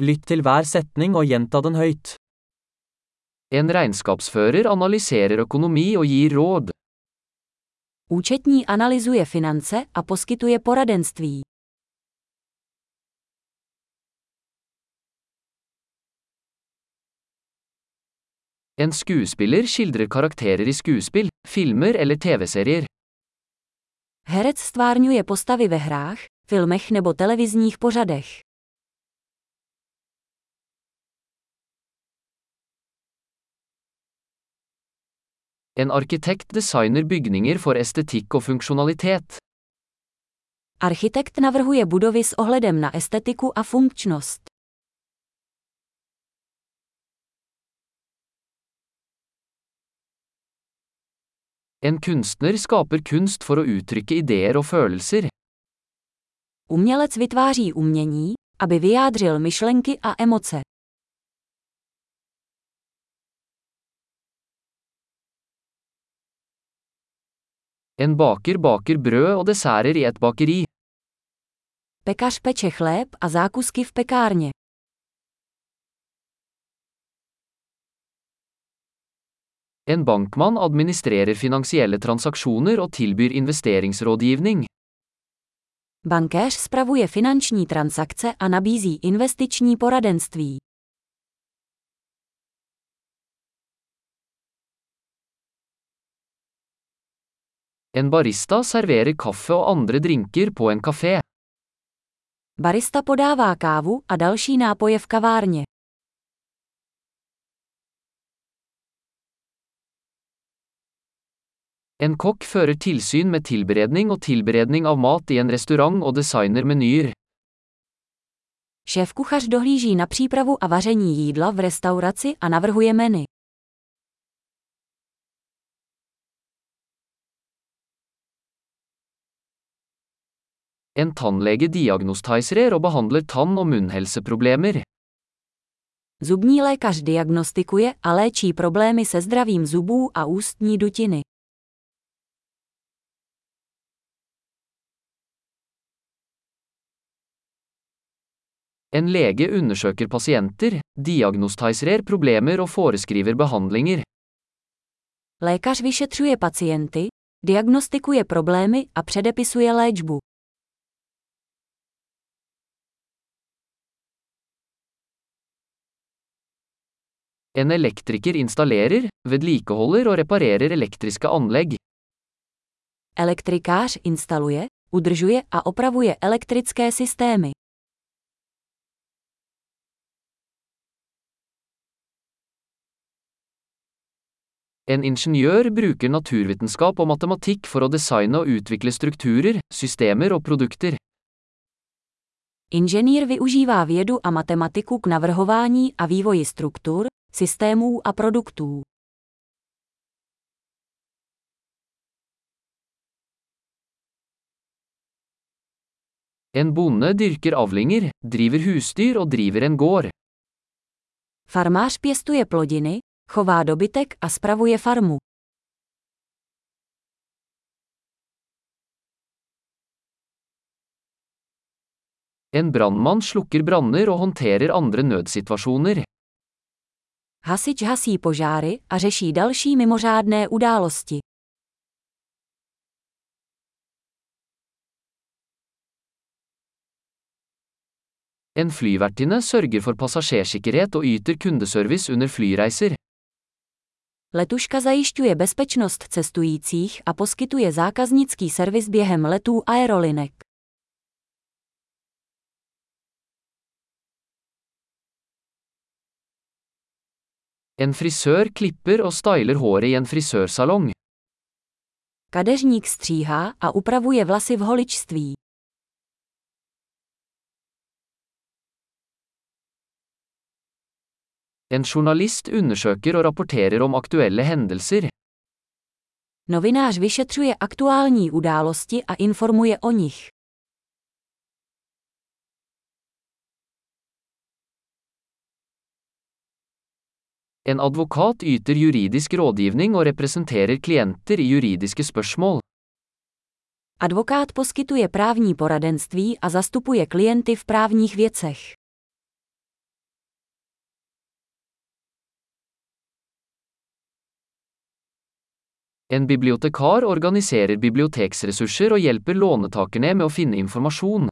Lytt til hver setning og gjenta den høyt. En regnskapsfører analyserer økonomi og gir råd. Účetní analyzuje finance a poskytuje poradenství. En skuespiller skildrer karakterer i skuespill, filmer eller TV-serier. Herec stvárňuje postavy ve hrách, filmech nebo televizních pořadech. En arkitekt designer bygninger for estetikk og funksjonalitet. Architekt navrhuje budovy s ohledem na estetiku a funkčnost. En kunstner skaper kunst for å uttrykke ideer og følelser. Umělec vytváří umění, aby vyjádřil myšlenky a emoce. En baker baker brød og desserter i et bakeri. Pekař peče chléb a zákusky v pekárně. En bankmann administrerer finansielle transaksjoner og tilbyr investeringsrådgivning. Bankéř spravuje finanční transakce a nabízí investiční poradenství. En barista serverer kaffe og andre drinker på en kafé. Barista podává kávu a další nápoje v kavárně. En kokk fører tilsyn med tilberedning og tilberedning av mat i en restaurant og designer menyer. Šéf-kuchař dohlíží na přípravu a vaření jídla v restauraci a navrhuje menu. En tannlege diagnostiserer og behandler tann- og munnhelseproblemer. Zubní lékař diagnostikuje a léčí problémy se zdravím zubů a ústní dutiny. En lege undersøker pasienter, diagnostiserer problemer og foreskriver behandlinger. Lékař vyšetřuje pacienty, diagnostikuje problémy a předepisuje léčbu. En elektriker installerer, vedlikeholder og reparerer elektriske anlegg. Elektrikář instaluje, udržuje a opravuje elektrické systémy. En ingeniør bruker naturvitenskap og matematikk for å designe og utvikle strukturer, systemer og produkter. Inženýr využívá vědu a matematiku k navrhování a vývoji struktur, systémů a produktů. En bonde dyrker avlinger, driver husdyr og driver en gård. Farmář pěstuje plodiny, chová dobytek a spravuje farmu. En brannmann slukker branner og håndterer andre nødsituasjoner. Hasič hasí požáry a řeší další mimořádné události. En flyvertinne sørger for passasjersikkerhet og yter kundeservice under flyreiser. Letuška zajišťuje bezpečnost cestujících a poskytuje zákaznický servis během letů aerolinek. En frisør klipper og styler håret i en frisørsalong. Kadeřník stříhá a upravuje vlasy v holičství. En journalist undersøker og rapporterer om aktuelle hendelser. Novinář vyšetřuje aktuální události a informuje o nich. En advokat yter juridisk rådgivning og representerer klienter i juridiske spørsmål. Advokat poskytuje právní poradenství a zastupuje klienty v právních věcech. En bibliotekar organiserer biblioteksressurser og hjelper lånetakerne med å finne informasjon.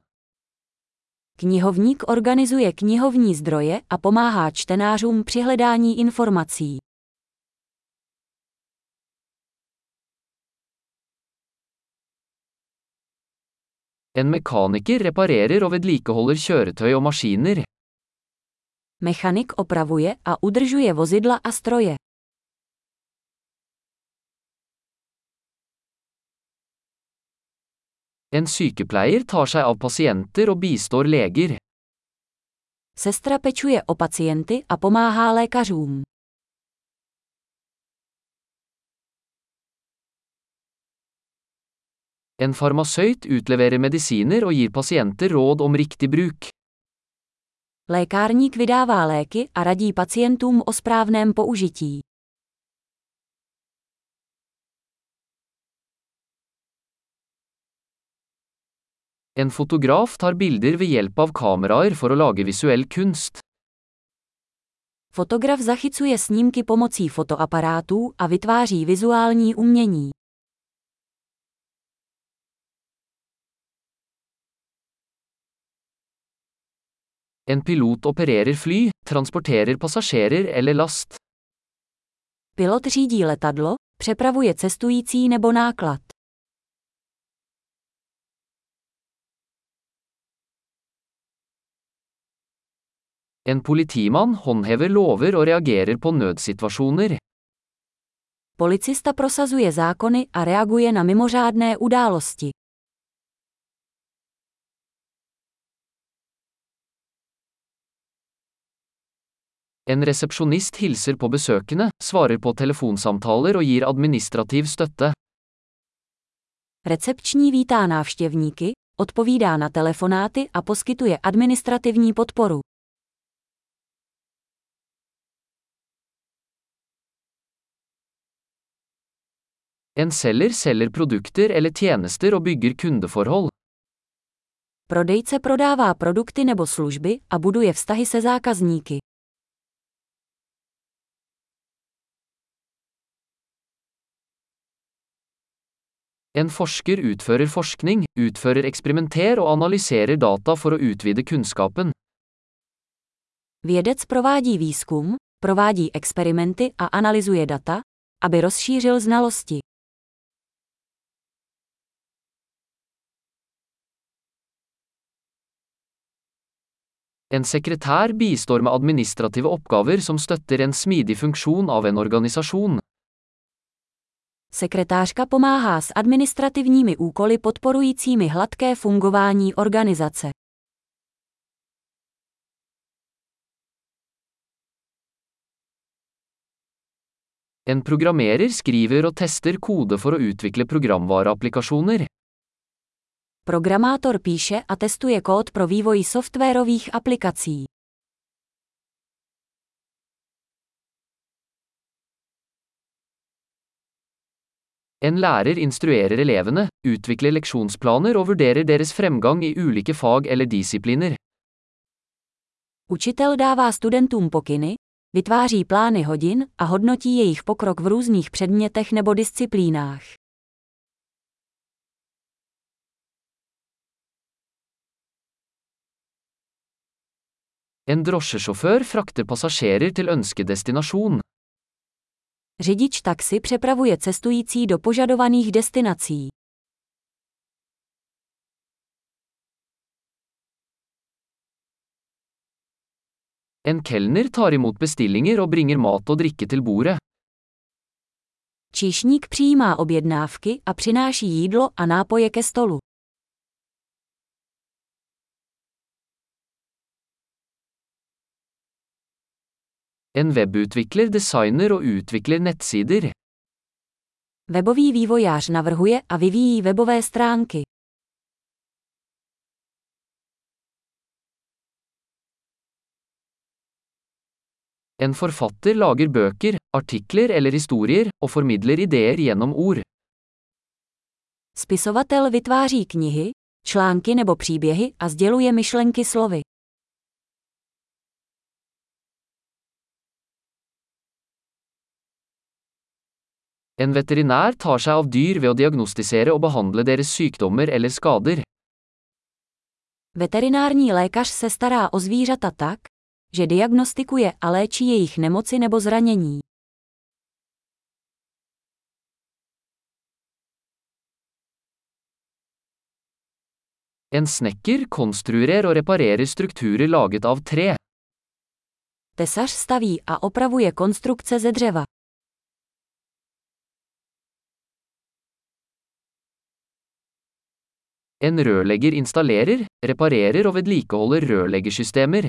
Knihovník organizuje knihovní zdroje a pomáhá čtenářům při hledání informací. En mekaniker reparerer og vedlikeholder kjøretøy og maskiner. Mechanik opravuje a udržuje vozidla a stroje. En sykepleier tar seg av pasienter og bistår leger. Sestra pečuje o pacienty a pomáhá lékařům. En farmasøyt utleverer medisiner og gir pasienter råd om riktig bruk. Lékárník vydává léky a radí pacientům o správném použití. En fotograf tar bilder ved hjelp av kameraer for å lage visuell kunst. Fotograf zachycuje snímky pomocí fotoaparátů a vytváří vizuální umění. En pilot opererer fly, transporterer passasjerer eller last. Pilot řídí letadlo, přepravuje cestující nebo náklad. En politimann håndhever lover og reagerer på nødsituasjoner. Policista prosazuje zákony a reaguje na mimořádné události. En resepsjonist hilser på besøkende, svarer på telefonsamtaler og gir administrativ støtte. Recepční vítá návštěvníky, odpovídá na telefonáty a poskytuje administrativní podporu. En selger selger produkter eller tjenester og bygger kundeforhold. Prodejce prodává produkty nebo služby a buduje vztahy se zákazníky. En forsker utfører forskning, utfører eksperimenter og analyserer data for å utvide kunnskapen. Vědec provádí výzkum, provádí experimenty a analyzuje data, aby rozšířil znalosti. En sekretær bistår med administrative oppgaver som støtter en smidig funksjon av en organisasjon. Sekretářka pomáhá s administrativními úkoly podporujícími hladké fungování organizace. En programmerer skriver og tester kode for å utvikle programvareapplikasjoner. Programátor píše a testuje kód pro vývoj softwarových aplikací. En lærer instruerer elevene, utvikler leksjonsplaner og vurderer deres fremgang i ulike fag eller disipliner. Učitel dává studentům pokyny, vytváří plány hodin a hodnotí jejich pokrok v různých předmětech nebo disciplínách. En drosjesjåfør frakter passasjerer til ønskedestinasjon. Řidič taxi přepravuje cestující do požadovaných destinací. En kelner tar imot bestillinger og bringer mat og drikke til bordet. Číšník přijímá objednávky a přináší jídlo a nápoje ke stolu. En webutvikler designer og utvikler nettsider. Webový vývojář navrhuje a vyvíjí webové stránky. En forfatter lager bøker, artikler eller historier, og formidler ideer gjennom ord. Spisovatel vytváří knihy, články nebo příběhy a sděluje myšlenky slovy. En veterinær tar seg av dyr ved å diagnostisere og behandle deres sykdommer eller skader. Veterinární lékař se stará o zvířata tak, že diagnostikuje a léčí jejich nemoci nebo zranění. En snekker konstruerer og reparerer strukturer laget av tre. Tesař staví a opravuje konstrukce ze dřeva. En rørlegger installerer, reparerer og vedlikeholder rørleggersystemer.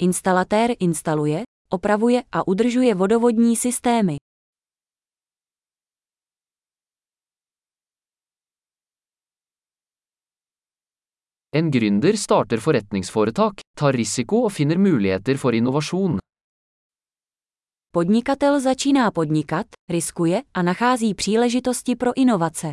Instalatér instaluje, opravuje a udržuje vodovodní systémy. En gründer starter forretningsforetak, tar risiko og finner muligheter for innovasjon. Podnikatel začíná podnikat, riskuje a nachází příležitosti pro inovace.